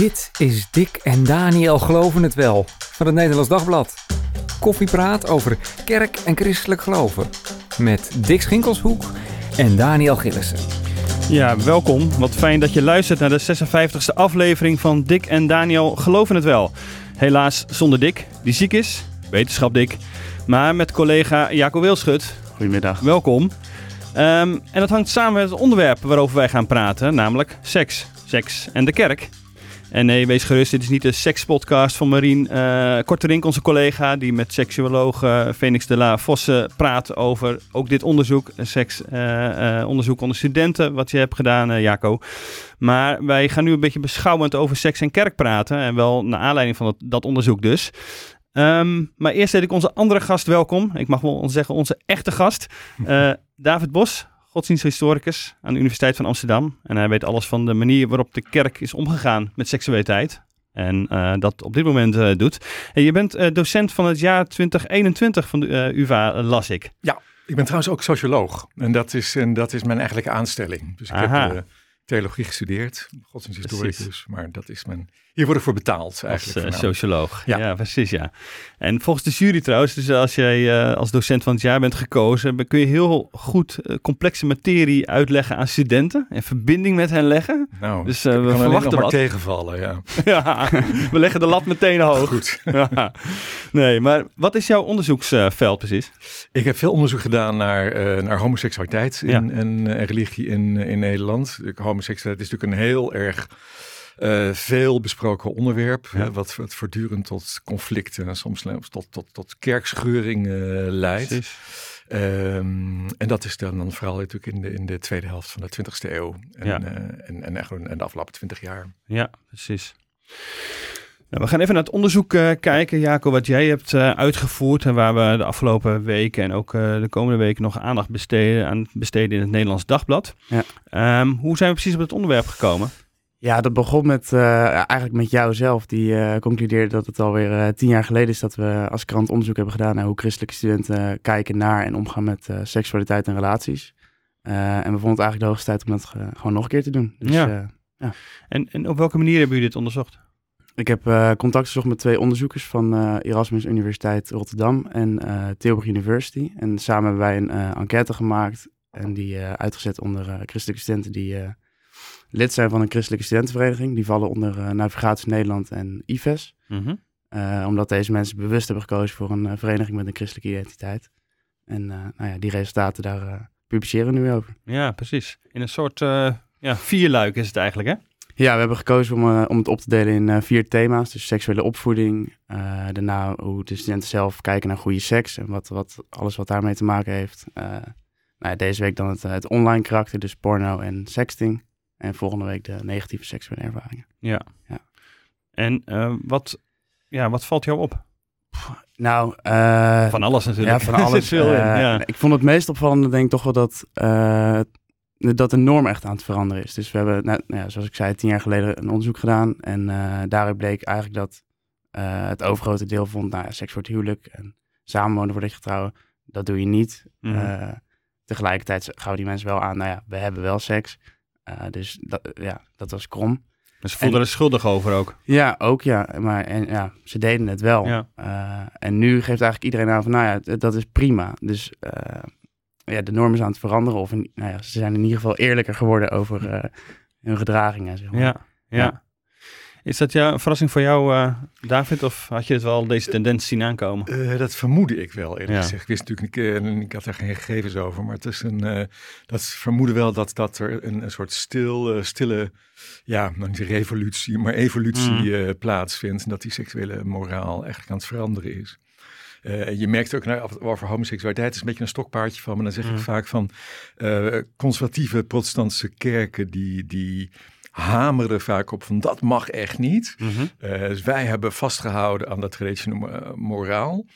Dit is Dick en Daniel Geloven het Wel van het Nederlands Dagblad. Koffiepraat over kerk en christelijk geloven. Met Dick Schinkelshoek en Daniel Gillissen. Ja, welkom. Wat fijn dat je luistert naar de 56e aflevering van Dick en Daniel Geloven het Wel. Helaas zonder Dick, die ziek is. Wetenschap Dick. Maar met collega Jaco Wilschut. Goedemiddag. Welkom. Ehm, en dat hangt samen met het onderwerp waarover wij gaan praten, namelijk seks. Seks en de kerk. En nee, wees gerust, dit is niet de sekspodcast van Marien uh, Korterink, onze collega, die met seksuoloog uh, de la Vosse praat over ook dit onderzoek, seksonderzoek uh, onder studenten, wat je hebt gedaan, Jaco. Maar wij gaan nu een beetje beschouwend over seks en kerk praten, en wel naar aanleiding van dat, dat onderzoek dus. Um, maar eerst heet ik onze andere gast welkom. Ik mag wel zeggen onze echte gast, David Bos, godsdiensthistoricus aan de Universiteit van Amsterdam. En hij weet alles van de manier waarop de kerk is omgegaan met seksualiteit. En uh, dat op dit moment uh, doet. En je bent uh, docent van het jaar 2021 van de UvA, las ik. Ja, ik ben trouwens ook socioloog. En dat is, en dat is mijn eigenlijke aanstelling. Dus ik Aha. heb theologie gestudeerd, godsdiensthistoricus. Maar dat is mijn hier word ik voor betaald eigenlijk. Als uh, socioloog. Ja. ja. precies ja. En volgens de jury trouwens, dus als jij uh, als docent van het jaar bent gekozen, kun je heel goed uh, complexe materie uitleggen aan studenten en verbinding met hen leggen. Nou, dus we kan verwachten nog maar tegenvallen, ja. ja, we leggen de lat meteen hoog. Goed. ja. Nee, maar wat is jouw onderzoeksveld precies? Ik heb veel onderzoek gedaan naar, naar homoseksualiteit in, en religie in, in Nederland. Homoseksualiteit is natuurlijk een heel erg uh, veel besproken onderwerp, ja. hè, wat, wat, voortdurend tot conflicten en soms tot, tot, tot kerkscheuring uh, leidt. Um, en dat is dan, dan vooral natuurlijk in de, in de tweede helft van de 20e eeuw en, ja. uh, en, en, en, en de afgelopen 20 jaar. Ja, precies. Nou, we gaan even naar het onderzoek uh, kijken, Jaco, wat jij hebt uh, uitgevoerd en waar we de afgelopen weken en ook uh, de komende weken nog aandacht besteden, aan besteden in het Nederlands Dagblad. Ja. Um, hoe zijn we precies op het onderwerp gekomen? Ja, dat begon met, uh, eigenlijk met jou zelf. Die uh, concludeerde dat het alweer uh, tien jaar geleden is dat we als krant onderzoek hebben gedaan naar hoe christelijke studenten kijken naar en omgaan met seksualiteit en relaties. en we vonden het eigenlijk de hoogste tijd om dat gewoon nog een keer te doen. Dus, ja. ja. En, en op welke manier hebben jullie dit onderzocht? Ik heb contact gezocht met twee onderzoekers van Erasmus Universiteit Rotterdam en Tilburg University. En samen hebben wij een enquête gemaakt en die uitgezet onder christelijke studenten die lid zijn van een christelijke studentenvereniging. Die vallen onder uh, Navigatie Nederland en IVES. Mm -hmm. uh, omdat deze mensen bewust hebben gekozen voor een uh, vereniging met een christelijke identiteit. En nou ja, die resultaten daar publiceren we nu over. Ja, precies. In een soort ja, vierluik is het eigenlijk, hè? Ja, we hebben gekozen om, om het op te delen in vier thema's. Dus seksuele opvoeding, daarna hoe de studenten zelf kijken naar goede seks en wat, wat, alles wat daarmee te maken heeft. nou ja, deze week dan het, het online karakter, dus porno en sexting. En volgende week de negatieve seksuele ervaringen. Ja. ja. En uh, wat, ja, wat valt jou op? Nou, uh, van alles natuurlijk. Ja, van alles. veel uh, ja. Ik vond het meest opvallende, denk ik toch wel dat, dat de norm echt aan het veranderen is. Dus we hebben, nou, nou, ja, zoals ik zei, tien jaar geleden een onderzoek gedaan. En daaruit bleek eigenlijk dat het overgrote deel vond, nou ja, seks voor het huwelijk en samenwonen voordat je trouwen, dat doe je niet. Mm. tegelijkertijd gaan we die mensen wel aan, nou ja, we hebben wel seks. Uh, dus dat, ja, dat was krom. Maar ze voelden er schuldig over ook. Ja, ook ja. Maar en, ja, ze deden het wel. Ja. Uh, en nu geeft eigenlijk iedereen aan van, nou ja, dat is prima. Dus uh, ja, de norm is aan het veranderen. Of in, nou ja, ze zijn in ieder geval eerlijker geworden over hun gedragingen. Zeg maar. ja, ja, ja. Is dat jou, een verrassing voor jou, uh, David? Of had je het wel deze tendens zien aankomen? Uh, dat vermoedde ik wel, eerlijk ja. gezegd. Ik wist natuurlijk niet, uh, ik had er geen gegevens over. Maar het is een, dat vermoedde wel dat, dat er een, een soort stil, stille, ja, nou niet revolutie, maar evolutie mm. plaatsvindt. En dat die seksuele moraal eigenlijk aan het veranderen is. je merkt ook nou, over homoseksualiteit, is een beetje een stokpaardje van. Maar dan zeg ik mm. vaak van conservatieve protestantse kerken die... die hameren vaak op van dat mag echt niet. Mm -hmm. uh, dus wij hebben vastgehouden aan dat traditionele moraal.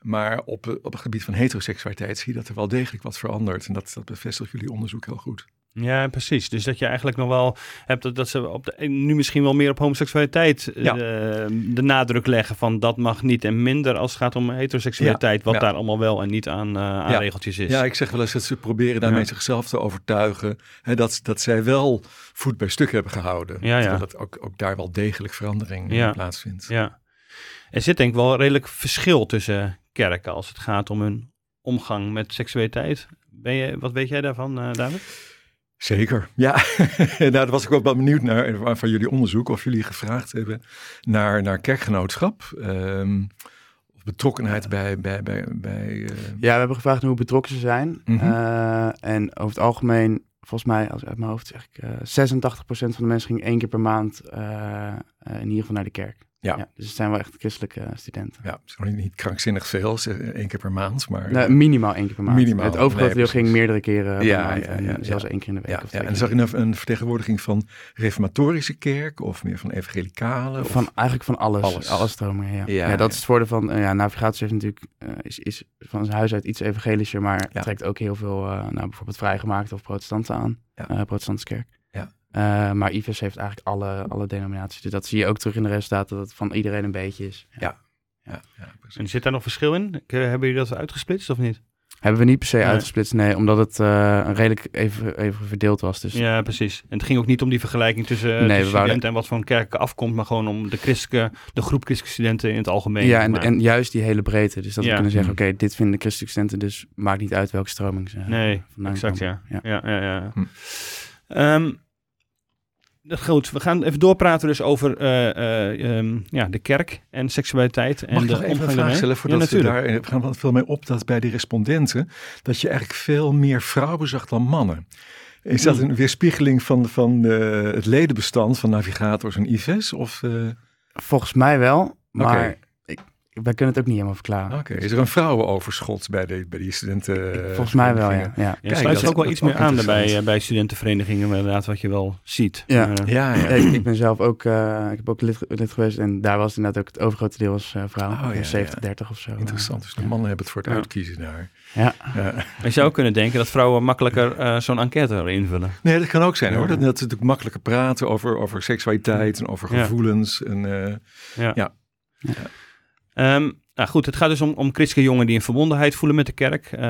Maar op, op het gebied van heteroseksualiteit zie je dat er wel degelijk wat verandert. En dat, dat bevestigt jullie onderzoek heel goed. Ja, precies. Dus dat je eigenlijk nog wel hebt dat, dat ze op de, nu misschien wel meer op homoseksualiteit ja. de, de, nadruk leggen van dat mag niet en minder als het gaat om heteroseksualiteit, wat daar allemaal wel en niet aan, uh, aan regeltjes is. Ja, ik zeg wel eens dat ze proberen daarmee zichzelf te overtuigen hè, dat, dat zij wel voet bij stuk hebben gehouden. Ja, ja. Dat ook, ook daar wel degelijk verandering plaatsvindt. Ja. Er zit denk ik wel redelijk verschil tussen kerken als het gaat om hun omgang met seksualiteit. Ben je, wat weet jij daarvan, uh, David? Zeker, ja. nou, daar was ik ook wel benieuwd naar van jullie onderzoek. Of jullie gevraagd hebben naar, naar kerkgenootschap. Um, of betrokkenheid bij... bij, bij, bij uh... Ja, we hebben gevraagd hoe betrokken ze zijn. Mm -hmm. uh, en over het algemeen, volgens mij, als uit mijn hoofd zeg ik... Uh, 86% van de mensen ging één keer per maand in ieder geval naar de kerk. Ja. Dus het zijn wel echt christelijke studenten. Ja, het is niet krankzinnig veel, één keer per maand. Maar, nee, minimaal één keer per maand. Minimaal. Het overgrote deel ging meerdere keren per ja, maand. Ja, ja, en zelfs één keer in de week. Ja, ja. En zag je een, een vertegenwoordiging van reformatorische kerk of meer van evangelicale? Van, eigenlijk van alles. Alles, alles stromingen, ja. Ja, dat is het voordeel van, uh, ja, navigatie heeft natuurlijk, uh, is, is van zijn huis uit iets evangelischer, maar trekt ook heel veel, uh, nou bijvoorbeeld vrijgemaakte of protestanten aan. Ja. protestantse kerk. Uh, maar IVES heeft eigenlijk alle, alle denominaties. Dus dat zie je ook terug in de resultaten, dat het van iedereen een beetje is. Ja. ja. ja, en zit daar nog verschil in? Hebben jullie dat uitgesplitst of niet? Hebben we niet per se nee. uitgesplitst, nee, omdat het uh, redelijk even, even verdeeld was. Dus. Ja, precies. En het ging ook niet om die vergelijking tussen, nee, studenten en wat voor een kerk afkomt, maar gewoon om de, christelijke, de groep christelijke studenten in het algemeen. Ja, en, en juist die hele breedte. Dus dat we kunnen zeggen, oké, dit vinden de christelijke studenten, dus maakt niet uit welke stroming ze Nee, exact, ja. Ja, ja, ja. ja. Hm. Um, Goed, we gaan even doorpraten dus over uh, um, ja, de kerk en seksualiteit. En Mag ik de nog even een vraag stellen voordat ja, we daar we gaan wat veel mee op dat bij die respondenten dat je eigenlijk veel meer vrouwen zag dan mannen. Is dat hmm. een weerspiegeling van, van uh, het ledenbestand van navigators en IVES? Of, uh... Volgens mij wel, maar okay wij kunnen het ook niet helemaal verklaren. Oké, is er een vrouwenoverschot bij, de, bij die studenten? Volgens mij wel, ja. ja. ja sluit ook wel iets meer aan bij, bij studentenverenigingen, inderdaad, wat je wel ziet. Ja, uh, ja, ja. ik, ik, ben zelf ook, uh, ik heb ook lid, lid, geweest en daar was inderdaad ook het overgrote deel als uh, vrouw, oh, ja, 70, 30 of zo. Interessant, dus de mannen hebben het voor het uitkiezen daar. Ja. Je zou kunnen denken dat vrouwen makkelijker zo'n enquête invullen. Nee, dat kan ook zijn hoor, dat, dat ze natuurlijk makkelijker praten over, over seksualiteit en over gevoelens. En, ja. ja. Um, nou goed, het gaat dus om, om christelijke jongeren die een verbondenheid voelen met de kerk. Uh,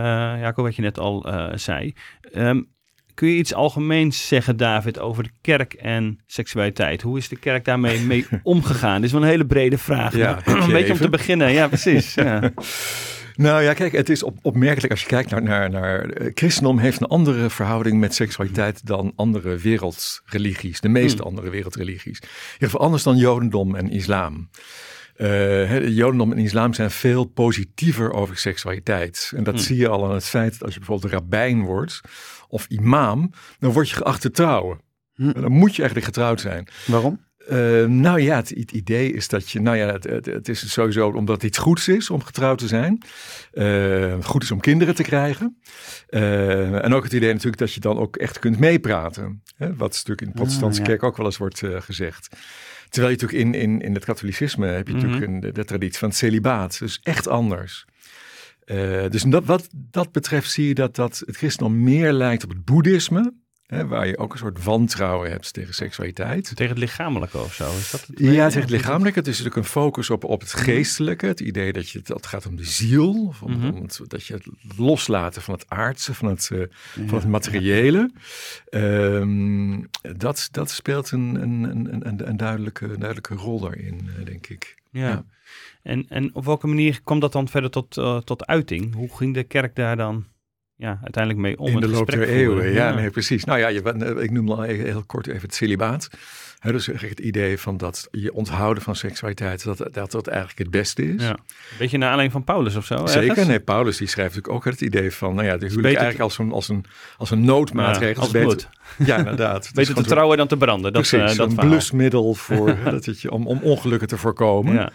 Jacob, wat je net al uh, zei. Um, kun je iets algemeens zeggen, David, over de kerk en seksualiteit? Hoe is de kerk daarmee mee omgegaan? Dit is wel een hele brede vraag. Ja, een beetje even? om te beginnen. Ja, precies. Ja. Nou ja, kijk, het is op, opmerkelijk als je kijkt naar, naar, naar. Uh, christendom heeft een andere verhouding met seksualiteit dan andere wereldreligies. De meeste hmm. andere wereldreligies. Geval anders dan Jodendom en Islam. Uh, Jodendom en islam zijn veel positiever over seksualiteit. En dat hm. zie je al aan het feit dat als je bijvoorbeeld rabbijn wordt of imam, dan word je geacht te trouwen. Hm. Dan moet je eigenlijk getrouwd zijn. Waarom? Uh, nou ja, het, het, idee is dat je, nou ja, het, het, het, is sowieso omdat het iets goeds is om getrouwd te zijn. Uh, goed is om kinderen te krijgen. Uh, en ook het idee natuurlijk dat je dan ook echt kunt meepraten. Hè, wat natuurlijk in de protestantse ah, kerk ook wel eens wordt gezegd. Terwijl je natuurlijk in, in, in het katholicisme heb je natuurlijk mhm. een, de, traditie van het celibaat. Dus echt anders. Uh, dus dat, wat dat betreft zie je dat, dat het christendom meer lijkt op het boeddhisme. Hè, waar je ook een soort wantrouwen hebt tegen seksualiteit. Tegen het lichamelijke of zo? Is dat het ja, tegen het lichamelijke. Het is natuurlijk een focus op, op het mhm. geestelijke. Het idee dat je, dat gaat om de ziel. Of om, mm -hmm. om het, dat je het loslaten van het aardse, van het, uh, van het materiële. Um, dat, dat speelt een, een, een, een, een duidelijke, duidelijke rol daarin, uh, denk ik. ja. ja. En, en op welke manier kwam dat dan verder tot, uh, tot uiting? Hoe ging de kerk daar dan ja, uiteindelijk mee om. In de loop der eeuwen, ja, nee, precies. Nou ja, je, ik noem al heel kort even het celibaat. He, dus het idee van dat je onthouden van seksualiteit, dat dat, dat eigenlijk het beste is. Ja. Een beetje naar aanleiding van Paulus of zo? Zeker, nee, Paulus die schrijft natuurlijk ook het idee van, nou ja, de huwelijk eigenlijk als een, als een, als een noodmaatregel. Ja, als beter, Ja, inderdaad. Beter te trouwen dan te branden. Dat, precies, uh, dat een blusmiddel voor, dat je, om, om ongelukken te voorkomen. Ja.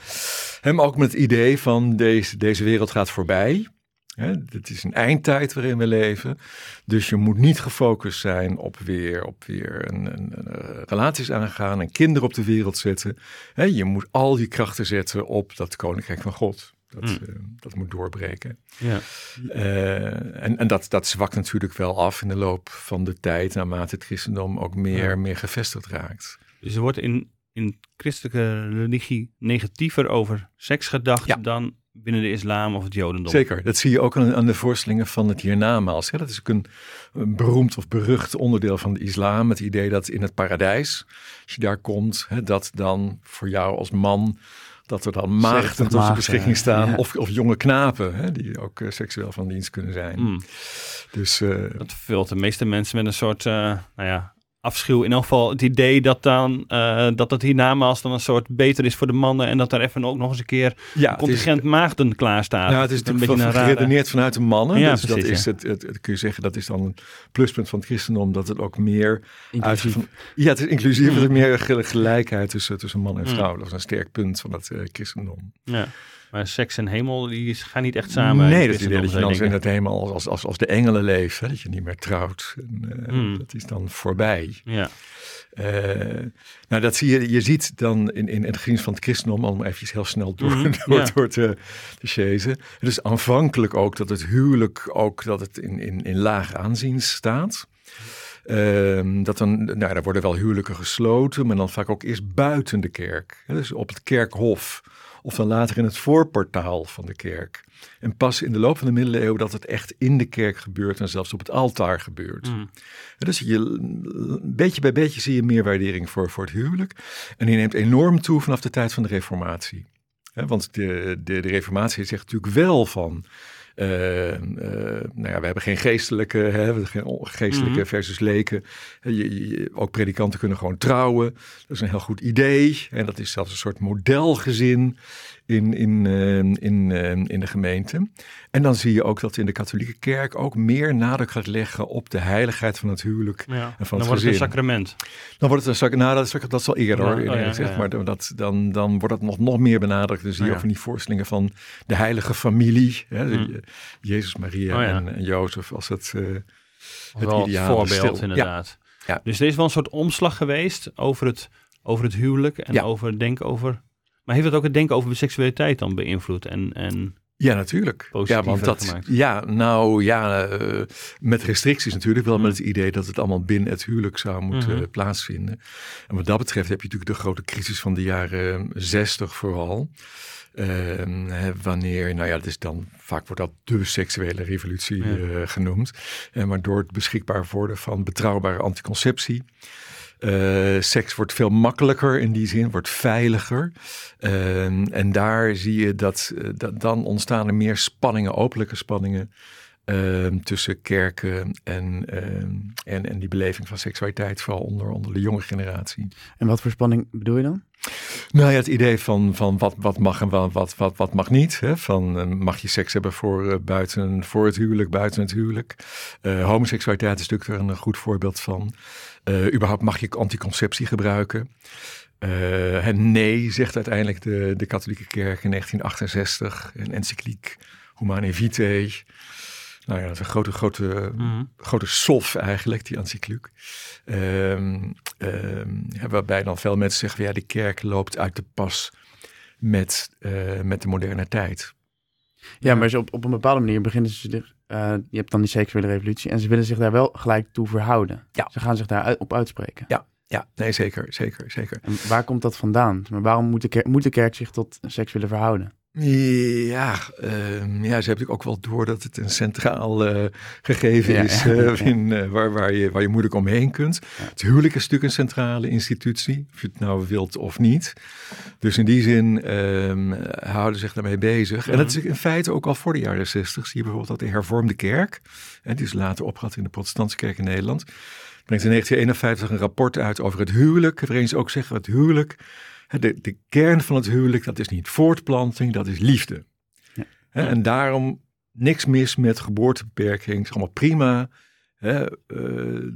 Hem ook met het idee van deze, deze wereld gaat voorbij. Het is een eindtijd waarin we leven. Dus je moet niet gefocust zijn op weer, op weer een, een, een eh, relaties aangaan en kinderen op de wereld zetten. je moet al die krachten zetten op dat koninkrijk van God. Dat, Mm. eh, dat moet doorbreken. Ja. Eh, en en dat, dat zwakt natuurlijk wel af in de loop van de tijd, naarmate het christendom ook meer, Ja. meer gevestigd raakt. Dus er wordt in, in christelijke religie negatiever over seks gedacht Ja. dan binnen de islam of het jodendom. Zeker, dat zie je ook aan, aan de voorstellingen van het hiernamaals. Hè. Dat is ook een, een beroemd of berucht onderdeel van de islam. Het idee dat in het paradijs, als je daar komt, hè, dat dan voor jou als man, dat er dan maagden 70 tot je beschikking staan. ja. Of, of jonge knapen, hè, die ook eh, seksueel van dienst kunnen zijn. Mm. Dus eh, Dat vult de meeste mensen met een soort, eh, nou ja, afschuw. In elk geval het idee dat dan, eh, dat het hiernamaals dan een soort beter is voor de mannen en dat daar even ook nog eens een keer ja, een contingent maagden klaar staat. Ja, het is een natuurlijk beetje een rare... geredeneerd vanuit de mannen. Ja, dus dat is het, het, het- kun je zeggen, dat is dan een pluspunt van het christendom, dat het ook meer Inclusief. uitge- Ja, het is inclusief, Mm. het is meer gel- gelijkheid tussen, tussen man en Mm. vrouw. Dat is een sterk punt van het eh, christendom. Ja. Maar seks en hemel, die gaan niet echt samen. nee, het dat is het idee dat je christendom, dan zou in het helemaal als, als, als de engelen leeft, hè, dat je niet meer trouwt. En, eh, Mm. Dat is dan voorbij. Ja. Eh, nou, dat zie je, je ziet dan in, in, de geschiedenis van het christendom, om even heel snel door, Mhm, door, ja. door te, te chasen. Het is aanvankelijk ook dat het huwelijk ook dat het in, in, in laag aanzien staat. Ehm, dat dan, nou, daar worden wel huwelijken gesloten, maar dan vaak ook eerst buiten de kerk. Hè, dus op het kerkhof. Of dan later in het voorportaal van de kerk. En pas in de loop van de middeleeuwen dat het echt in de kerk gebeurt en zelfs op het altaar gebeurt. Mm. Dus je, beetje bij beetje zie je meer waardering voor, voor het huwelijk. En die neemt enorm toe vanaf de tijd van de reformatie. Want de, de, de reformatie zegt natuurlijk wel van... eh, eh, nou ja, we hebben geen geestelijke, hè, we geen geestelijke Mhm. versus leken. Je, je- ook predikanten kunnen gewoon trouwen. Dat is een heel goed idee. En dat is zelfs een soort modelgezin in, in, eh, in, eh, in de gemeente. En dan zie je ook dat in de katholieke kerk ook meer nadruk gaat leggen op de heiligheid van het huwelijk. Ja. En Dan van het wordt het een sacrament. Dan wordt het een zak. Nou, dat is, dat is al eerder Ja, hoor, oh ja. Maar dat, dan, dan wordt het nog, nog meer benadrukt. Dan zie je Oh ook van die voorstellingen van de heilige familie. Hè, Mm. Jezus, Maria Oh en, en Jozef als het... wel het ideale voorbeeld stil. inderdaad. Dus er is wel een soort omslag geweest over het, over het huwelijk en over denken over... Maar heeft het ook het denken over seksualiteit dan beïnvloed? En, en Ja, natuurlijk. Ja, want dat, gemaakt. ja, nou ja, eh, met restricties natuurlijk, wel Mm. met het idee dat het allemaal binnen het huwelijk zou moeten Mhm. eh, plaatsvinden. En wat dat betreft heb je natuurlijk de grote crisis van de jaren zestig vooral. Ehm, wanneer, nou ja, het is dan vaak wordt dat de seksuele revolutie Ja. eh, genoemd. Maar door het beschikbaar worden van betrouwbare anticonceptie. Eh, seks wordt veel makkelijker in die zin, wordt veiliger. Ehm, en daar zie je dat, eh, dat dan ontstaan er meer spanningen, openlijke spanningen. ehm, tussen kerken en, ehm, en, en die beleving van seksualiteit, vooral onder, onder de jonge generatie. En wat voor spanning bedoel je dan? Nou ja, het idee van, van wat, wat mag en wat, wat, wat, wat mag niet. Hè? Van, eh, mag je seks hebben voor, buiten, voor het huwelijk, buiten het huwelijk. Homoseksualiteit is natuurlijk er een goed voorbeeld van. Eh, überhaupt mag je anticonceptie gebruiken. Eh, en nee, zegt uiteindelijk de, de katholieke kerk in 1968. Een encycliek Humanae Vitae. Nou ja, dat is een grote, grote Mhm. grote sof eigenlijk, die encycliek. Ehm, ehm, ja, waarbij dan veel mensen zeggen, van, ja, de kerk loopt uit de pas met, eh, met de moderne tijd. Ja, maar ze op, op een bepaalde manier beginnen ze zich... eh, je hebt dan die seksuele revolutie en ze willen zich daar wel gelijk toe verhouden. Ja. Ze gaan zich daar op uitspreken. Ja, nee, zeker, zeker, zeker. En waar komt dat vandaan? Maar waarom moet de, kerk, moet de kerk zich tot seks willen verhouden? Ja, ehm, ja, ze hebben ook wel door dat het een centraal eh, gegeven Ja, is eh, ja. in, eh, waar, waar, je, waar je moeilijk omheen kunt. Ja. Het huwelijk is natuurlijk een centrale institutie, of je het nou wilt of niet. Dus in die zin ehm, houden ze zich daarmee bezig. En dat is in feite ook al voor de jaren zestig. Zie je bijvoorbeeld dat de hervormde kerk, en die is later opgehad in de protestantse kerk in Nederland, brengt in 1951 een rapport uit over het huwelijk, waarin ze ook zeggen het huwelijk, de, de kern van het huwelijk, dat is niet voortplanting, dat is liefde. Ja. En daarom niks mis met geboortebeperking, is allemaal prima. Hè, eh,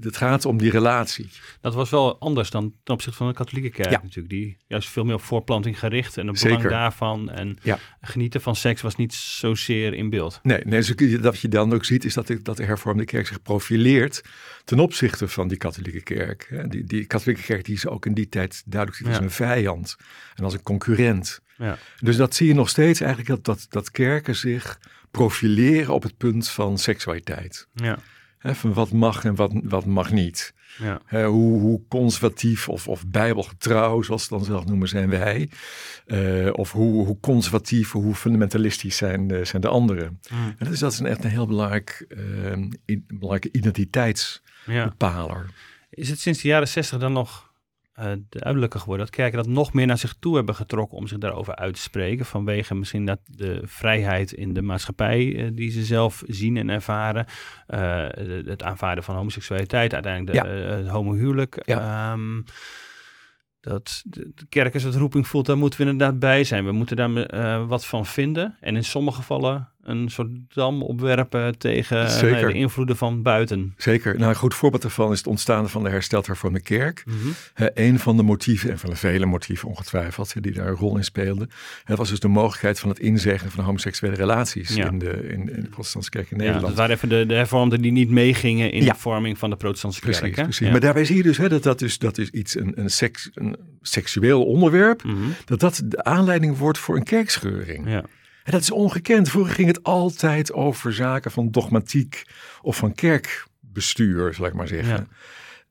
het gaat om die relatie. Dat was wel anders dan ten opzichte van de katholieke kerk Ja. natuurlijk. Die juist veel meer op voorplanting gericht en het belang Zeker. daarvan. En Ja. genieten van seks was niet zozeer in beeld. Nee, nee dus dat je dan ook ziet is dat de, dat de hervormde kerk zich profileert ten opzichte van die katholieke kerk. Die, die katholieke kerk die is ook in die tijd duidelijk ziet als Ja. een vijand en als een concurrent. Ja. Dus dat zie je nog steeds eigenlijk dat, dat, dat kerken zich profileren op het punt van seksualiteit. Ja, Van wat mag en wat, wat mag niet. ja, Hè, hoe, hoe conservatief of, of bijbelgetrouw, zoals ze dan zelf noemen, zijn wij. Eh, of hoe, hoe conservatief, hoe fundamentalistisch zijn, de- zijn de anderen. Mm. En dus dat is een echt een heel belangrijk, eh, in, belangrijke identiteitsbepaler. ja. Is het sinds de jaren zestig dan nog eh, duidelijker geworden dat kerken dat nog meer naar zich toe hebben getrokken om zich daarover uit te spreken? Vanwege misschien dat de vrijheid in de maatschappij eh, die ze zelf zien en ervaren. eh, het aanvaarden van homoseksualiteit, uiteindelijk de, eh, het homohuwelijk. Ehm, dat de, de kerk als het roeping voelt, daar moeten we inderdaad bij zijn. We moeten daar wat van vinden. En in sommige gevallen een soort dam opwerpen tegen eh, de invloeden van buiten. Zeker. Nou, een goed voorbeeld daarvan is het ontstaan van de hersteld hervormde kerk. Hè, een van de motieven, en van de vele motieven ongetwijfeld, die daar een rol in speelden, was dus de mogelijkheid van het inzeggen van homoseksuele relaties Ja. in, de, in, in de protestantse kerk in Ja, Nederland. dat waren even de, de hervormden die niet meegingen in Ja. de vorming van de protestantse Precies, kerk. hè? precies. Ja. Maar daarbij zie je dus hè, dat dat is, dat is iets, een, een, seks, een seksueel onderwerp, Mhm. dat dat de aanleiding wordt voor een kerkscheuring. ja. En dat is ongekend. Vroeger ging het altijd over zaken van dogmatiek of van kerkbestuur, zal ik maar zeggen. Ja.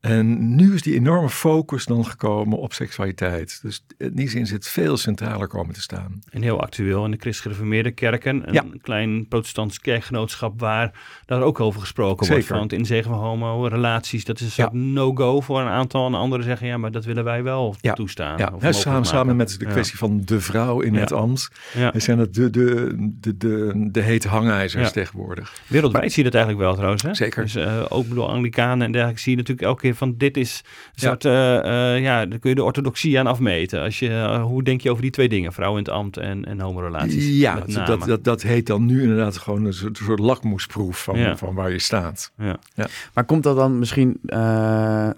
En nu is die enorme focus dan gekomen op seksualiteit. Dus in die zin is het veel centraler komen te staan. En heel actueel in de christgereformeerde kerken. Een Ja. klein protestants kerkgenootschap waar daar ook over gesproken wordt. Zeker. Van het inzegen van homo-relaties. Dat is een soort no-go voor een aantal. En anderen zeggen, ja, maar dat willen wij wel Ja. toestaan. Ja, mogelijk samen, samen met de kwestie van de vrouw in het ambt. Zijn het de, de, de, de, de hete hangijzers tegenwoordig. Wereldwijd zie je dat eigenlijk wel trouwens. Hè? Zeker. Dus eh, ook bedoel Anglikanen en dergelijke zie je natuurlijk elke keer van dit is een Ja. soort, eh, eh, ja, daar kun je de orthodoxie aan afmeten. Als je, eh, hoe denk je over die twee dingen, vrouw in het ambt en, en homorelaties? Ja, dat, dat, dat, heet dan nu inderdaad gewoon een soort, soort lakmoesproef van, Ja. van waar je staat. ja. Maar komt dat dan misschien eh,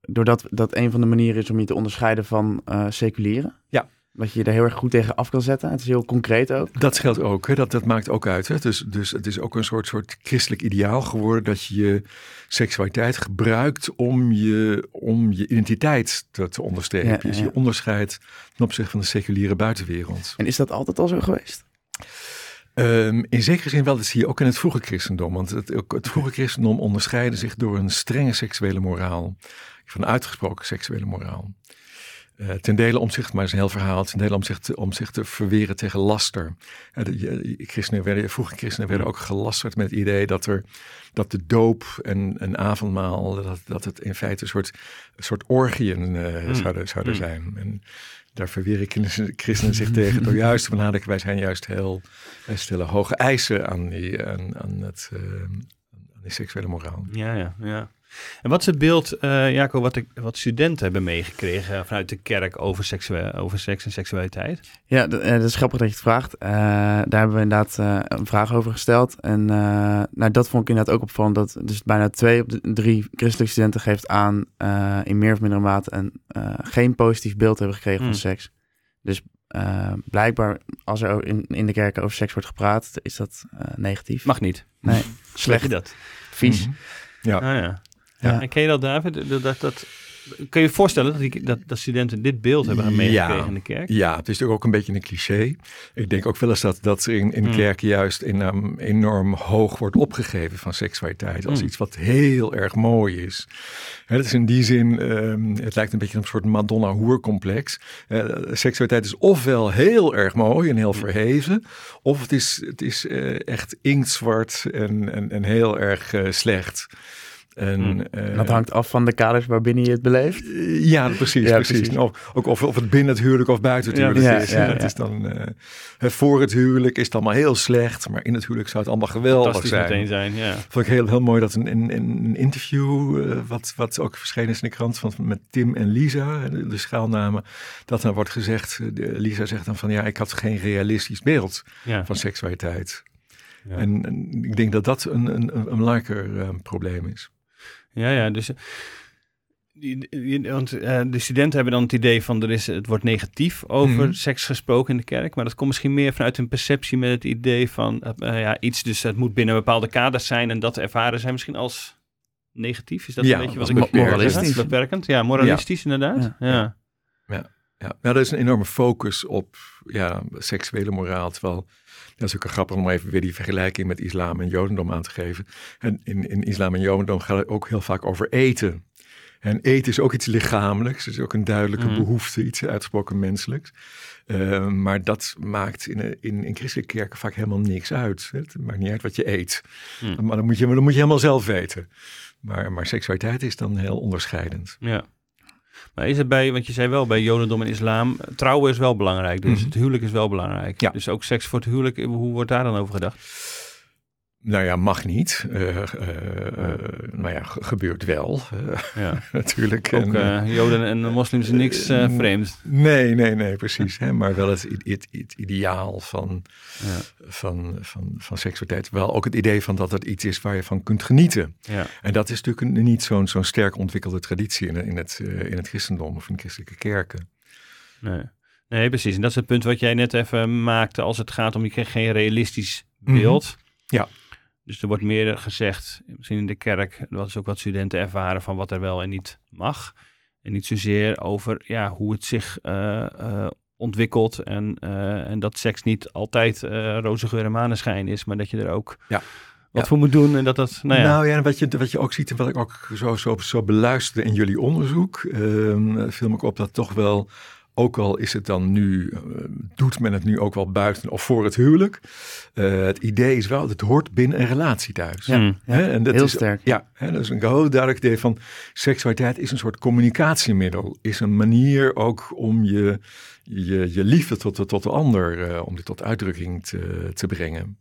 doordat dat een van de manieren is om je te onderscheiden van eh seculieren? Ja. Dat je je er heel erg goed tegen af kan zetten. Het is heel concreet ook. Dat geldt ook, hè? Dat, dat maakt ook uit. Hè? Dus, dus het is ook een soort, soort christelijk ideaal geworden dat je je seksualiteit gebruikt om je, om je identiteit te, te onderstrepen. Ja, ja, Dus je onderscheidt ten opzichte van de seculiere buitenwereld. En is dat altijd al zo geweest? Ehm, in zekere zin wel, dat zie je ook in het vroege christendom. Want het, het vroege christendom onderscheidde zich door een strenge seksuele moraal. Van uitgesproken seksuele moraal. Eh, ten dele om zich, maar is een heel verhaal, ten dele om zich te, om zich te verweren tegen laster. Eh, de, christenen werden, vroege christenen werden ook gelasterd met het idee dat, er, dat de doop en een avondmaal, dat, dat het in feite een soort, een soort orgieën eh, Mm. zouden, zouden Mm. zijn. En daar verweren christenen- zich tegen door juist te benadrukken, wij zijn juist heel, wij stellen hoge eisen aan, die, aan, aan, het, aan die seksuele moraal. Ja, ja, ja. En wat is het beeld, eh Jaco, wat, de, wat studenten hebben meegekregen vanuit de kerk over, seksueel, over seks en seksualiteit? Ja, eh, dat is grappig dat je het vraagt. Eh, daar hebben we inderdaad eh, een vraag over gesteld. En eh, nou, dat vond ik inderdaad ook opvallend. Dat dus bijna twee op de drie christelijke studenten geeft aan eh, in meer of mindere mate een, eh, geen positief beeld hebben gekregen Hmm. van seks. Dus eh, blijkbaar als er in, in de kerken over seks wordt gepraat, is dat eh, negatief. Mag niet. Nee, Slecht dat? vies. Mhm. Ja. Ah, ja. Ja. En ken je dat, David? Dat, dat, dat, kun je je voorstellen dat, die, dat, dat studenten dit beeld hebben meegekregen Ja. in de kerk? Ja, het is natuurlijk ook een beetje een cliché. Ik denk ook wel eens dat, dat er in, in Mm. kerken juist enorm, enorm hoog wordt opgegeven van seksualiteit. Als Mm. iets wat heel erg mooi is. Hè, dat is in die zin, ehm, het lijkt een beetje een soort Madonna-hoer-complex. Eh, seksualiteit is ofwel heel erg mooi en heel verheven. Of het is, het is eh, echt inktzwart en, en, en heel erg eh, slecht. En, Mm. eh, Dat hangt af van de kaders waarbinnen je het beleeft. Ja, precies. Ja, precies. precies. Of, ook of, of het binnen het huwelijk of buiten het huwelijk is. Ja, het is dan, eh, voor het huwelijk is het allemaal heel slecht, maar in het huwelijk zou het allemaal geweldig zijn. meteen zijn, ja. Vond ik heel, heel mooi dat een, een, een interview, eh, wat, wat ook verschenen is in de krant, van, met Tim en Lisa, de, de schaalnamen, dat dan wordt gezegd, Lisa zegt dan van ja, ik had geen realistisch beeld van seksualiteit. En, en ik denk dat dat een, een, een belangrijker probleem is. Ja, ja, dus... Die, die, want uh, de studenten hebben dan het idee van er is, het wordt negatief over Mhm. seks gesproken in de kerk. Maar dat komt misschien meer vanuit hun perceptie met het idee van uh, ja, iets, dus het moet binnen bepaalde kaders zijn. En dat ervaren zij misschien als negatief. Is dat Ja, een beetje wat ik moralistisch beperkend? Ja, moralistisch inderdaad. Ja. Ja. Ja, nou, er is een enorme focus op ja, seksuele moraal. Terwijl, dat is ook een grappig om even weer die vergelijking met islam en jodendom aan te geven. En in, in islam en jodendom gaat het ook heel vaak over eten. En eten is ook iets lichamelijks. Het is ook een duidelijke Mhm. behoefte, iets uitgesproken menselijks. Uh, maar dat maakt in, in, in christelijke kerken vaak helemaal niks uit. Het maakt niet uit wat je eet. Mhm. Maar dan moet, je, dan moet je helemaal zelf weten. Maar, maar seksualiteit is dan heel onderscheidend. Ja. Maar is het bij, want je zei wel bij Jodendom en Islam, trouwen is wel belangrijk. Dus Mhm. het huwelijk is wel belangrijk. Ja. Dus ook seks voor het huwelijk, hoe wordt daar dan over gedacht? Nou ja, mag niet. Uh, uh, uh, nou ja, gebeurt wel. ja. natuurlijk. Ook en, Joden en moslims niks uh, vreemd. Nee, nee, nee, precies. hè? Maar wel het, het, het ideaal van, ja. van, van, van seksualiteit. Wel ook het idee van dat het iets is waar je van kunt genieten. Ja. En dat is natuurlijk een, niet zo'n zo'n sterk ontwikkelde traditie in, in, het, in het christendom of in christelijke kerken. Nee. nee, precies. En dat is het punt wat jij net even maakte als het gaat om je krijgt geen realistisch beeld. Mm -hmm. Ja. Dus er wordt meer gezegd, misschien in de kerk, dat is ook wat studenten ervaren van wat er wel en niet mag. En niet zozeer over ja, hoe het zich uh, uh, ontwikkelt en, uh, en dat seks niet altijd roze geur en maneschijn is, maar dat je er ook ja. wat ja. voor moet doen en dat dat, nou ja. Nou ja, wat je, wat je ook ziet en wat ik ook zo, zo, zo beluisterde in jullie onderzoek, viel me ook op dat toch wel ook al is het dan nu, uh, doet men het nu ook wel buiten of voor het huwelijk. Uh, het idee is wel, het hoort binnen een relatie thuis. Ja? En dat heel is, sterk. Ja, hè? dat is een heel duidelijk idee van seksualiteit is een soort communicatiemiddel. Is een manier ook om je, je, je liefde tot de, tot de ander, uh, om die tot uitdrukking te, te brengen.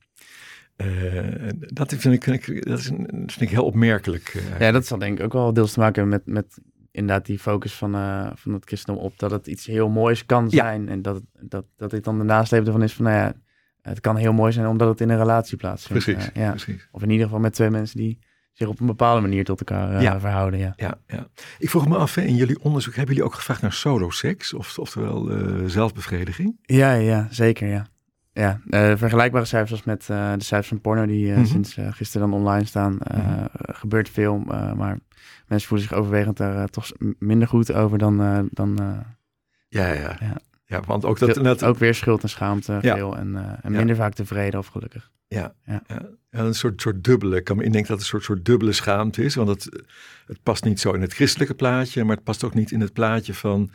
Uh, dat vind ik, vind ik, dat is een, vind ik heel opmerkelijk. Uh, ja, dat zal denk ik ook wel deels te maken hebben met, met inderdaad die focus van, uh, van het christendom op dat het iets heel moois kan zijn. Ja. En dat, dat, dat dit dan de nasleep ervan is van, nou ja, het kan heel mooi zijn omdat het in een relatie plaatsvindt. Precies, ja. precies. Of in ieder geval met twee mensen die zich op een bepaalde manier tot elkaar uh, ja. verhouden. Ja. Ja, ja. Ik vroeg me af, hè, in jullie onderzoek hebben jullie ook gevraagd naar solo-seks, of, oftewel zelfbevrediging? Ja, ja, zeker, ja. Ja, vergelijkbare cijfers als met de cijfers van porno die mm -hmm. sinds gisteren dan online staan. Mm -hmm. Gebeurt veel, maar mensen voelen zich overwegend daar toch minder goed over dan... dan ja, ja, ja. Ja, want ook dat... Net... Ook weer schuld en schaamte ja. veel en, en minder ja. vaak tevreden of gelukkig. Ja, ja. een soort, soort dubbele. Ik kan me indenken dat het een soort, soort dubbele schaamte is. Want het, het past niet zo in het christelijke plaatje, maar het past ook niet in het plaatje van...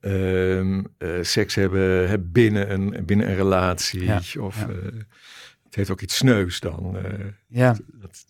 Uh, seks hebben, hebben binnen, een, binnen een relatie. Ja, of ja. uh, het heeft ook iets sneus dan. eh, ja. Dat,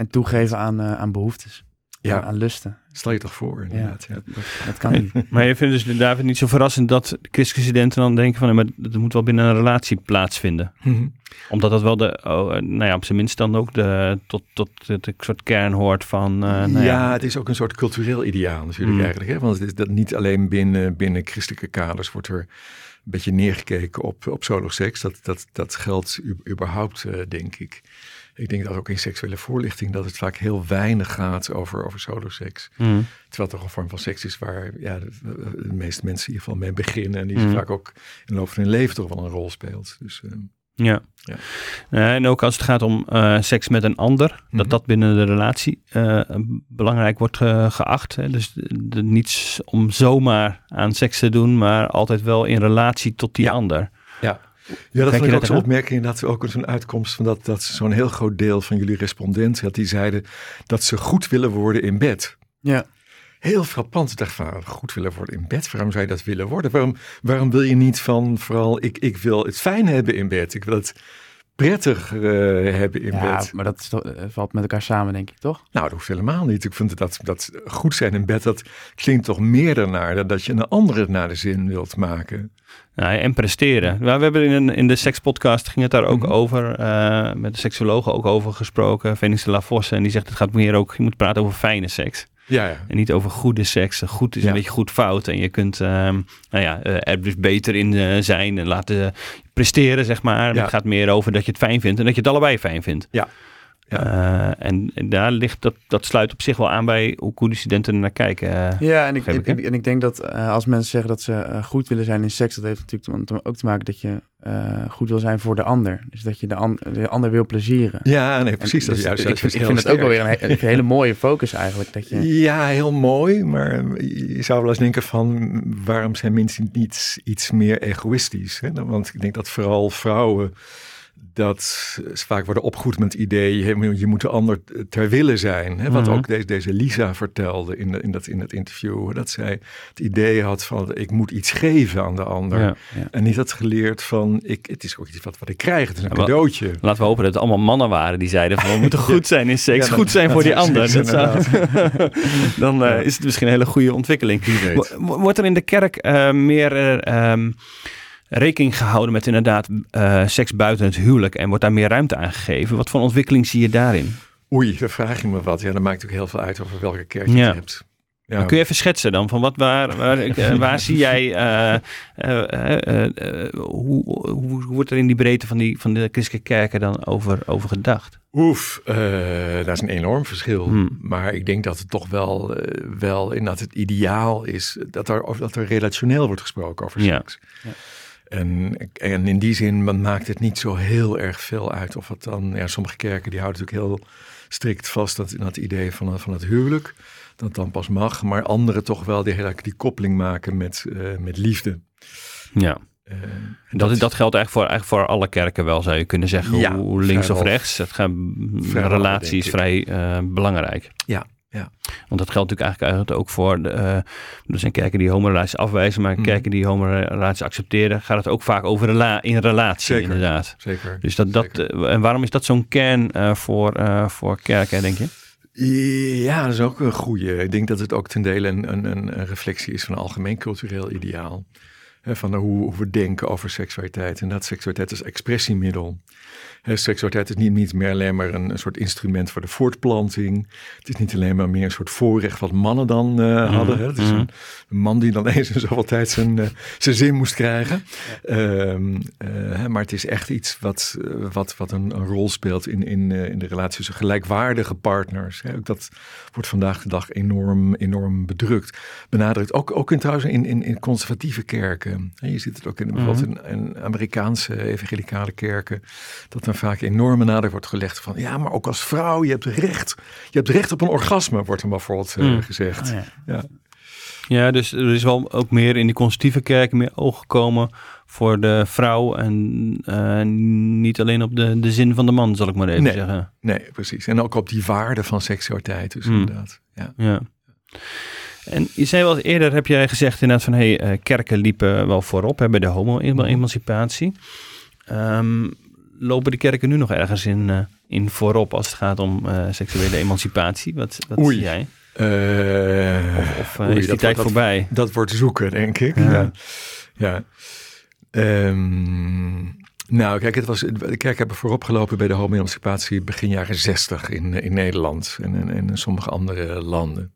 en toegeven aan, eh, aan behoeftes. Ja. Aan, aan, lusten. Stel je toch voor, inderdaad. Ja, Dat, dat, dat, kan niet. maar je vindt dus David niet zo verrassend dat christelijke studenten dan denken van... maar dat moet wel binnen een relatie plaatsvinden. Mm -hmm. Omdat dat wel de, oh, nou ja, op zijn minst dan ook de, tot, tot het soort kern hoort van... Uh, nou ja, ja, het is ook een soort cultureel ideaal natuurlijk mm. eigenlijk. Hè? Want het is dat niet alleen binnen, binnen christelijke kaders wordt er een beetje neergekeken op, op soloseks. Dat, dat, dat geldt überhaupt, uh, denk ik. Ik denk dat ook in seksuele voorlichting dat het vaak heel weinig gaat over, over soloseks. Mm. Terwijl het toch een vorm van seks is waar ja, de, de meeste mensen in ieder geval mee beginnen. En die Mm. vaak ook in de loop van hun leven toch wel een rol speelt. Dus, uh, ja. ja. Uh, en ook als het gaat om uh, seks met een ander, mm -hmm. dat dat binnen de relatie uh, belangrijk wordt geacht. Hè? Dus de, niets om zomaar aan seks te doen, maar altijd wel in relatie tot die ja. ander. Ja. Dat vond ik ook zo'n opmerking. Dat we ook zo'n uitkomst van dat, dat zo'n heel groot deel van jullie respondenten had, die zeiden dat ze goed willen worden in bed. Ja. Heel frappant. Ik dacht van, goed willen worden in bed. Waarom zou je dat willen worden? Waarom, waarom wil je niet van, vooral, ik, ik wil het fijn hebben in bed. Ik wil het prettig uh, hebben in ja, bed. maar dat toch, uh, valt met elkaar samen, denk ik, toch? Nou, dat hoeft helemaal niet. Ik vind dat, dat goed zijn in bed, dat klinkt toch meer dan dat je een andere naar de zin wilt maken. Nou, en presteren. Nou, we hebben in, in de sekspodcast ging het daar ook Mhm. mm -hmm. over, uh, met de seksologen ook over gesproken, Phoenix de la Fosse, en die zegt het gaat meer ook, je moet praten over fijne seks. Ja, ja. En niet over goede seks. Goed is een beetje goed fout. En je kunt uh, nou ja, er dus beter in uh, zijn en laten presteren, zeg maar. Het gaat meer over dat je het fijn vindt en dat je het allebei fijn vindt. Ja, Ja. en, daar ligt dat, dat sluit op zich wel aan bij hoe goede studenten naar kijken. ja, en ik, ik, en ik denk dat als mensen zeggen dat ze goed willen zijn in seks, dat heeft natuurlijk ook te maken dat je goed wil zijn voor de ander. Dus dat je de, de ander wil plezieren. Ja, nee, precies. dat is dus juist, ik, ik vind het ook wel weer een, hele mooie focus eigenlijk. Dat je... Ja, heel mooi. Maar je zou wel eens denken van waarom zijn mensen niet iets meer egoïstisch? Hè? Want ik denk dat vooral vrouwen dat ze vaak worden opgevoed met het idee, je moet de ander ter wille zijn. Hè? Wat mhm. ook deze, deze Lisa vertelde in, de, in, dat, in dat interview. Dat zij het idee had van, ik moet iets geven aan de ander. En niet had geleerd van, ik, het is ook iets wat, wat ik krijg, het is een cadeautje. Laten we hopen dat het allemaal mannen waren die zeiden van, we moeten goed zijn in seks, goed zijn voor die ander. Dat zou, dan uh, is het misschien een hele goede ontwikkeling. Wordt er in de kerk uh, meer... Uh, rekening gehouden met inderdaad uh, seks buiten het huwelijk en wordt daar meer ruimte aan gegeven. Wat voor ontwikkeling zie je daarin? Oei, daar vraag je me wat. Ja, dan maakt ook heel veel uit over welke kerk je ja. hebt. Ja. kun je even schetsen dan van wat waar, waar, eh, waar zie jij, uh, hoe, hoe, hoe, wordt er in die breedte van, die, van de christelijke kerken dan over, over gedacht? Oef, dat is een enorm verschil. Hmm. Maar ik denk dat het toch wel, wel in dat het ideaal is dat er, dat er relationeel wordt gesproken over seks. Ja. En, en in die zin maakt het niet zo heel erg veel uit of het dan, ja, sommige kerken die houden natuurlijk heel strikt vast dat, dat idee van, van het huwelijk, dat dan pas mag, maar anderen toch wel die, die koppeling maken met, uh, met liefde. Ja. Uh, dat, dat, dat, geldt eigenlijk voor, eigenlijk voor alle kerken wel, zou je kunnen zeggen. Ja, hoe links of rechts. Het gaat, relatie is vrij uh, belangrijk. Ja, ja. Want dat geldt natuurlijk eigenlijk ook voor, de, uh, er zijn kerken die homorelaties afwijzen, maar mm. kerken die homorelaties accepteren, gaat het ook vaak over rela in relatie zeker, inderdaad. Zeker. Dus dat, dat, uh, en waarom is dat zo'n kern uh, voor, voor kerken, denk je? Ja, dat is ook een goede. Ik denk dat het ook ten dele een, een, een reflectie is van een algemeen cultureel ideaal. van hoe, hoe, we denken over seksualiteit. En dat seksualiteit als expressiemiddel seksualiteit is niet, niet meer alleen maar een, een, soort instrument voor de voortplanting. Het is niet alleen maar meer een soort voorrecht wat mannen dan uh, hadden. Hè. Het is mhm. een, een, man die dan eens in zoveel tijd zijn, uh, zijn zin moest krijgen. Um, uh, maar het is echt iets wat, wat, wat een, een, rol speelt in, in, in de relatie tussen gelijkwaardige partners. Hè. Dat wordt vandaag de dag enorm, enorm bedrukt. Benadrukt ook, ook in, trouwens in, in, in conservatieve kerken. Je ziet het ook in, bijvoorbeeld in, in Amerikaanse evangelicale kerken. Dat vaak enorme nadruk wordt gelegd van ja, maar ook als vrouw, je hebt recht. Je hebt recht op een orgasme, wordt er bijvoorbeeld uh, gezegd. Oh, ja. ja. Ja. dus er is wel ook meer in die conservatieve kerk meer oog gekomen voor de vrouw en uh, niet alleen op de, de zin van de man, zal ik maar even nee, zeggen. Nee, precies. En ook op die waarde van seksualiteit, dus mm. inderdaad. Ja. ja. En je zei wel eerder, heb jij gezegd inderdaad van, hey, uh, kerken liepen wel voorop hè, bij de homo-emancipatie. Um, lopen de kerken nu nog ergens in, uh, in voorop als het gaat om uh, seksuele emancipatie? Wat, wat Oei. zie jij? Uh, of, of oei, is die tijd voorbij? Dat wordt zoeken, denk ik. Ja. ja. Um, nou, kijk, het was, de kerk hebben voorop gelopen bij de homo-emancipatie begin jaren zestig in, in Nederland en in, in sommige andere landen.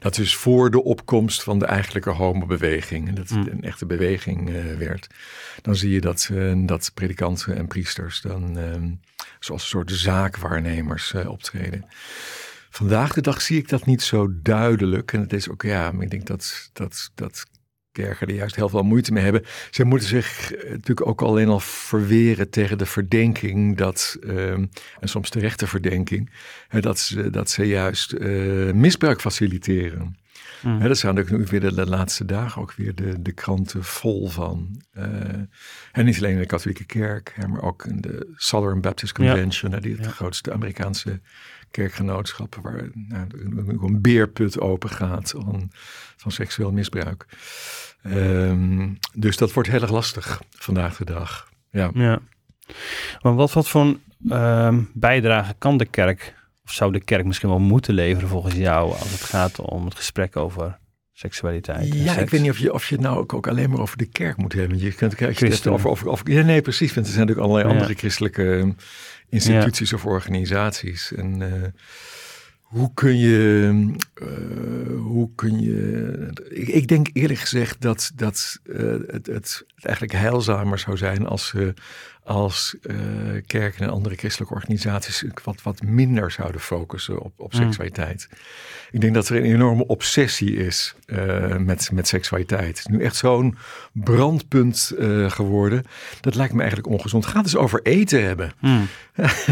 Dat is voor de opkomst van de eigenlijke homobeweging. En dat het mm. een echte beweging uh, werd. Dan zie je dat, uh, dat predikanten en priesters dan uh, zoals een soort zaakwaarnemers eh, optreden. Vandaag de dag zie ik dat niet zo duidelijk. En het is ook, ja, ik denk dat, dat, dat kerken er juist heel veel moeite mee hebben. Ze moeten zich eh, natuurlijk ook alleen al verweren tegen de verdenking dat, ehm, en soms terechte verdenking, dat, ze, dat ze juist uh, misbruik faciliteren. Mm. dat zijn ook nu weer de, laatste dagen ook weer de, de kranten vol van. Uh, en niet alleen in de katholieke kerk, maar ook in de Southern Baptist Convention, ja. die het grootste Amerikaanse kerkgenootschappen waar nou, een beerput open gaat van, van seksueel misbruik. Um, dus dat wordt heel erg lastig vandaag de dag. Ja. ja. Maar wat, wat voor um, bijdrage kan de kerk, of zou de kerk misschien wel moeten leveren volgens jou, als het gaat om het gesprek over seksualiteit. Ja, ik weet niet of je, of je het nou ook, ook alleen maar over de kerk moet hebben. Je kunt kijken over, over, over, ja, nee, precies. Want er zijn natuurlijk allerlei andere christelijke ehm, instituties of organisaties. En uh, hoe kun je, uh, hoe kun je, ik, denk eerlijk gezegd dat, dat uh, het, het, eigenlijk heilzamer zou zijn als, uh, als uh, kerken en andere christelijke organisaties wat, wat minder zouden focussen op, op hmm. seksualiteit. Ik denk dat er een enorme obsessie is uh, met, met seksualiteit. Het is nu echt zo'n brandpunt uh, geworden. Dat lijkt me eigenlijk ongezond. Gaat dus over eten hebben. Hmm.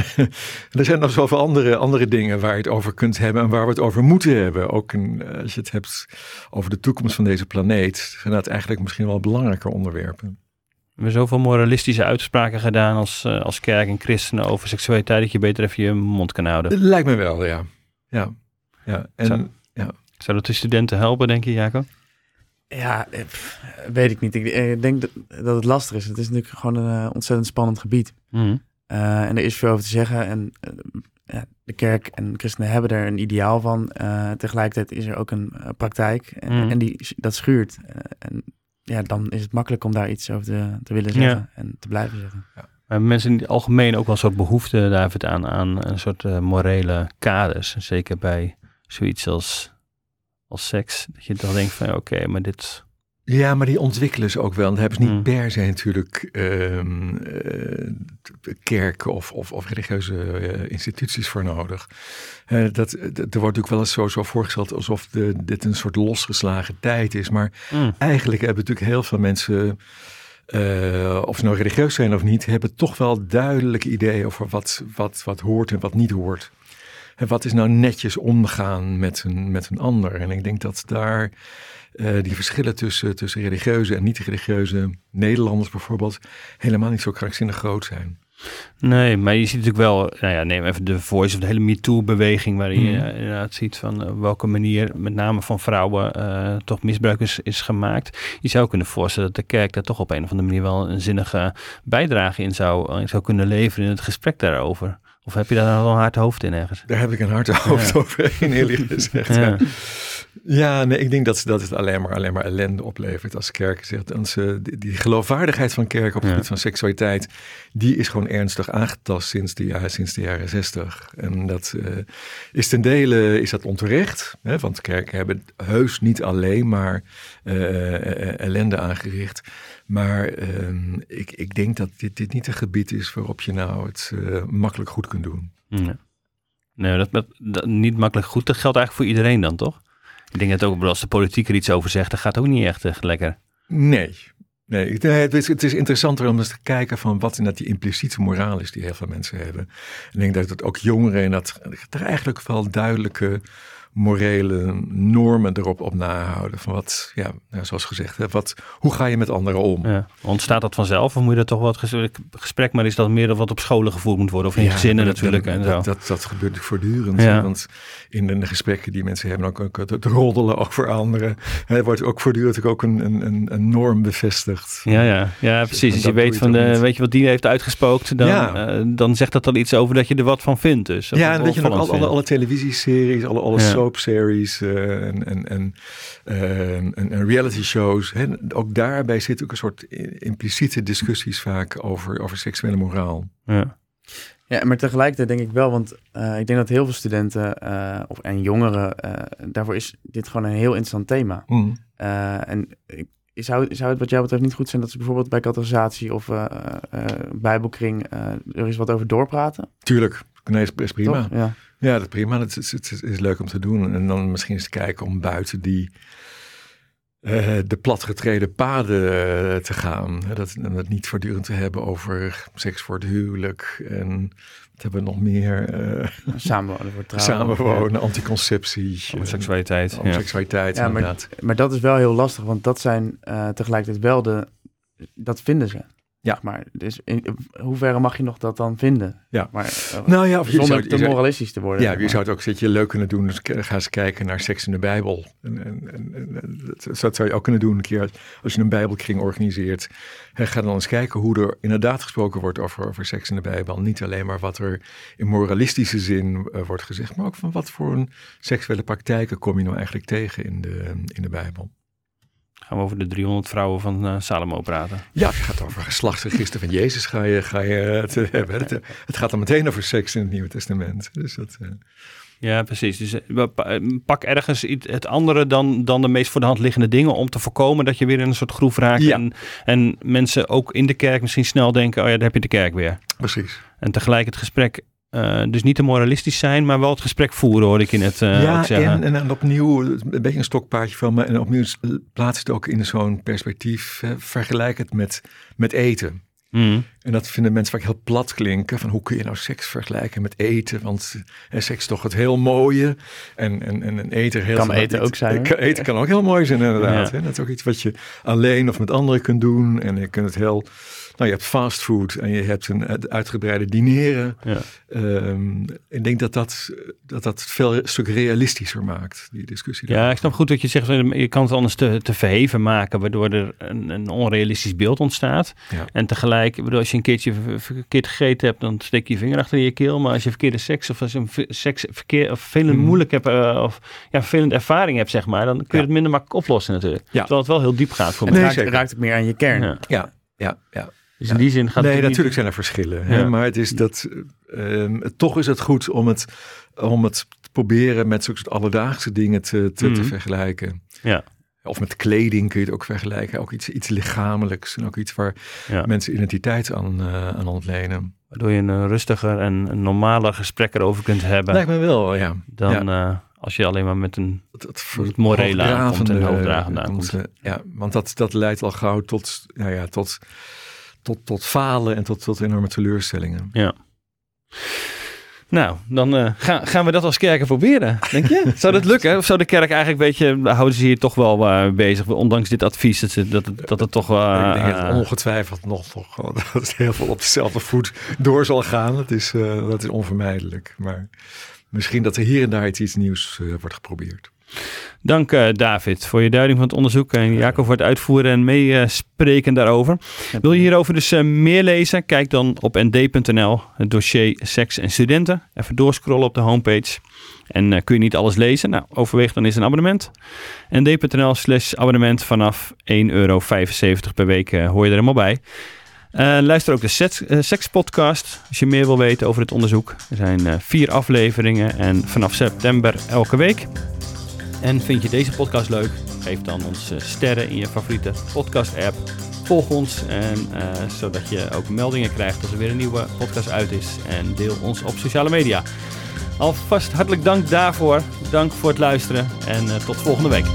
er zijn nog zoveel andere, andere dingen waar je het over kunt hebben en waar we het over moeten hebben. Ook een, als je het hebt over de toekomst van deze planeet, zijn dat eigenlijk misschien wel belangrijke onderwerpen. We hebben zoveel moralistische uitspraken gedaan als, uh, als kerk en christenen over seksualiteit dat je beter even je mond kan houden. Dat lijkt me wel, ja. Ja, ja. En, zou, ja. zou dat de studenten helpen, denk je, Jacob? Ja, eh, weet ik niet. Ik denk dat, dat het lastig is. Het is natuurlijk gewoon een uh, ontzettend spannend gebied. Mm. Uh, en er is veel over te zeggen. En ja, de kerk en christenen hebben er een ideaal van. tegelijkertijd is er ook een praktijk. En, mm. en, die, dat schuurt. en ja, dan is het makkelijk om daar iets over te, te willen zeggen en te blijven zeggen. Ja. Maar mensen in het algemeen ook wel een soort behoefte, David, aan, aan een soort uh, morele kaders. Zeker bij zoiets als, als seks. Dat je dan denkt van oké, maar dit ja, maar die ontwikkelen ze ook wel. Daar hebben ze niet mm. per se natuurlijk um, uh, kerken of, of, of religieuze uh, instituties voor nodig. Uh, dat, er wordt natuurlijk wel eens zo, zo voorgesteld alsof de, dit een soort losgeslagen tijd is. Maar mm. eigenlijk hebben natuurlijk heel veel mensen, of ze nou religieus zijn of niet, hebben toch wel duidelijke ideeën over wat, wat, wat hoort en wat niet hoort. En wat is nou netjes omgaan met een, met een ander? En ik denk dat daar uh, die verschillen tussen, tussen religieuze en niet-religieuze Nederlanders bijvoorbeeld helemaal niet zo krankzinnig groot zijn. Nee, maar je ziet natuurlijk wel, nou ja, neem even de voice of de hele MeToo-beweging, waarin je mm. inderdaad ziet van uh, welke manier, met name van vrouwen, uh, toch misbruik is, is gemaakt. Je zou kunnen voorstellen dat de kerk daar toch op een of andere manier wel een zinnige bijdrage in zou, in zou kunnen leveren in het gesprek daarover. Of heb je daar wel een hard hoofd in ergens? Daar heb ik een hard hoofd ja. over in, eerlijk gezegd. Ja. ja. Nee, ik denk dat, dat het alleen maar, alleen maar ellende oplevert als kerk zegt. Als, die, die geloofwaardigheid van kerk op het gebied van seksualiteit, die is gewoon ernstig aangetast sinds de, jaren, sinds de jaren zestig. En dat uh, is ten dele is dat onterecht, hè, want kerken hebben heus niet alleen maar uh, ellende aangericht. Maar ehm, ik, ik denk dat dit, dit niet een gebied is waarop je nou het uh, makkelijk goed kunt doen. Nee, nee dat, dat, niet makkelijk goed, dat geldt eigenlijk voor iedereen dan, toch? Ik denk dat ook als de politiek er iets over zegt, dat gaat ook niet echt, echt lekker. Nee, Nee, het is, het is interessanter om eens te kijken van wat dat die impliciete moraal is die heel veel mensen hebben. Ik denk dat het ook jongeren en dat er eigenlijk wel duidelijke morele normen erop op nahouden. Van wat, ja, zoals gezegd, hè, wat, hoe ga je met anderen om? Ja. Ontstaat dat vanzelf of moet je dat toch wat gesprek, maar is dat meer dan wat op scholen gevoerd moet worden of in ja, gezinnen natuurlijk? Dat, en zo. Dat, dat, gebeurt voortdurend. Ja. Want in de gesprekken die mensen hebben, ook, ook het roddelen over anderen, er wordt ook voortdurend ook een, een, een, norm bevestigd. Ja, ja. ja precies. Als je weet, van de, weet je wat die heeft uitgespookt, dan, uh, dan zegt dat al iets over dat je er wat van vindt. Dus. Ja, en weet je nog, alle, alle, televisieseries, alle, alle soapseries uh, en, en, en, uh, en, en, reality shows. Hè, ook daarbij zit ook een soort impliciete discussies vaak over, over seksuele moraal. Ja. Ja, maar tegelijkertijd denk ik wel, want uh, ik denk dat heel veel studenten uh, of, en jongeren, uh, daarvoor is dit gewoon een heel interessant thema. Mm. en ik, zou, zou het wat jou betreft niet goed zijn dat ze bijvoorbeeld bij categorisatie of bijbelkring er eens wat over doorpraten? Tuurlijk, nee, is prima. Ja. Ja, dat is prima. Het is, het, is, leuk om te doen. En dan misschien eens te kijken om buiten die uh, de platgetreden paden uh, te gaan. Dat, dat niet voortdurend te hebben over seks voor het huwelijk en wat hebben we nog meer? Uh, samenwonen voor trouwen. Samenwonen, ja. anticonceptie. Homoseksualiteit. Homoseksualiteit, ja. Maar, maar, dat is wel heel lastig, want dat zijn tegelijkertijd wel de... Dat vinden ze. Ja. Maar dus in, hoeverre mag je nog dat dan vinden? Ja. Maar, uh, nou ja, of zonder zou, te moralistisch te worden. Ja, je zou het ook zetje leuk kunnen doen. Dus ga eens kijken naar seks in de Bijbel. En, en, en, dat zou je ook kunnen doen een keer als je een Bijbelkring organiseert. ga dan eens kijken hoe er inderdaad gesproken wordt over, over seks in de Bijbel. Niet alleen maar wat er in moralistische zin uh, wordt gezegd, maar ook van wat voor een seksuele praktijken kom je nou eigenlijk tegen in de, in de Bijbel. Gaan we over de 300 vrouwen van uh, Salomo praten? Ja, het gaat over geslachtsregister van Jezus ga je, ga je het hebben. Het, het, gaat dan meteen over seks in het Nieuwe Testament. Dus dat, uh, Ja, precies. Dus pak ergens iets, het andere dan, dan de meest voor de hand liggende dingen om te voorkomen dat je weer in een soort groef raakt. En, en mensen ook in de kerk misschien snel denken, oh ja, daar heb je de kerk weer. Precies. En tegelijk het gesprek uh, dus niet te moralistisch zijn, maar wel het gesprek voeren, hoor ik in het uh, ja, zeggen. En, en, opnieuw, een beetje een stokpaardje van me. En opnieuw plaats het ook in zo'n perspectief. vergelijk het met, met eten. Mm. En dat vinden mensen vaak heel plat klinken. Van hoe kun je nou seks vergelijken met eten? Want eh, seks is toch het heel mooie. En, en, en, en eten heel Kan eten ook zijn. Kan, eten kan ook heel mooi zijn inderdaad. Hè? Dat is ook iets wat je alleen of met anderen kunt doen. En je kunt het heel nou, je hebt fastfood en je hebt een uitgebreide dineren. Ja. Um, ik denk dat dat, dat dat veel een stuk realistischer maakt, die discussie. Ja, ik snap goed wat je zegt. Je kan het anders te, te verheven maken, waardoor er een, een onrealistisch beeld ontstaat. Ja. En tegelijk, bedoel, als je een keertje verkeerd gegeten hebt, dan steek je je vinger achter je keel. Maar als je verkeerde seks of als je een seks verkeer of veel mm. moeilijk hebt uh, of ja, vervelende ervaring hebt, zeg maar, dan kun je het minder makkelijk oplossen natuurlijk. Ja. Terwijl het wel heel diep gaat voor mij. Nee, raakt, raakt het meer aan je kern. ja, ja. ja. Dus in die zin gaat Nee, het natuurlijk zijn er verschillen. Hè? Maar het is dat. Um, toch is het goed om het, om het te proberen met zulke alledaagse dingen te, te, te mhm. vergelijken. Ja. Of met kleding kun je het ook vergelijken. Ook iets, iets lichamelijks. En ook iets waar mensen identiteit aan, uh, aan ontlenen. Waardoor je een rustiger en een normaler gesprek erover kunt hebben. Lijkt me wel, ja. Dan uh, als je alleen maar met een het, morele aankomt en hoogdravende aankomt. Ja, want dat, dat leidt al gauw tot, nou ja, tot tot, tot falen en tot, tot enorme teleurstellingen. Ja. Nou, dan uh, gaan we dat als kerken proberen, denk je? zou dat lukken? Of zou de kerk eigenlijk een beetje, houden ze hier toch wel uh, bezig, ondanks dit advies, dat, het, dat, dat het toch wel... ik denk het eh, ongetwijfeld nog, nog dat het heel veel op dezelfde voet door zal gaan. Dat is, dat is onvermijdelijk. Maar misschien dat er hier en daar iets nieuws wordt geprobeerd. Dank uh, David voor je duiding van het onderzoek en Jacob voor het uitvoeren en meespreken daarover. Wil je hierover dus uh, meer lezen? Kijk dan op nd.nl, het dossier seks en studenten. Even doorscrollen op de homepage. En uh, kun je niet alles lezen? Nou, overweeg dan eens een abonnement. nd.nl slash abonnement vanaf 1,75 euro per week hoor je er helemaal bij. luister ook de Seks, Seks Podcast als je meer wil weten over het onderzoek. Er zijn vier afleveringen en vanaf september elke week. En vind je deze podcast leuk? Geef dan ons eh, sterren in je favoriete podcast-app. Volg ons en, uh, zodat je ook meldingen krijgt als er weer een nieuwe podcast uit is. En deel ons op sociale media. Alvast hartelijk dank daarvoor. Dank voor het luisteren en uh, tot volgende week.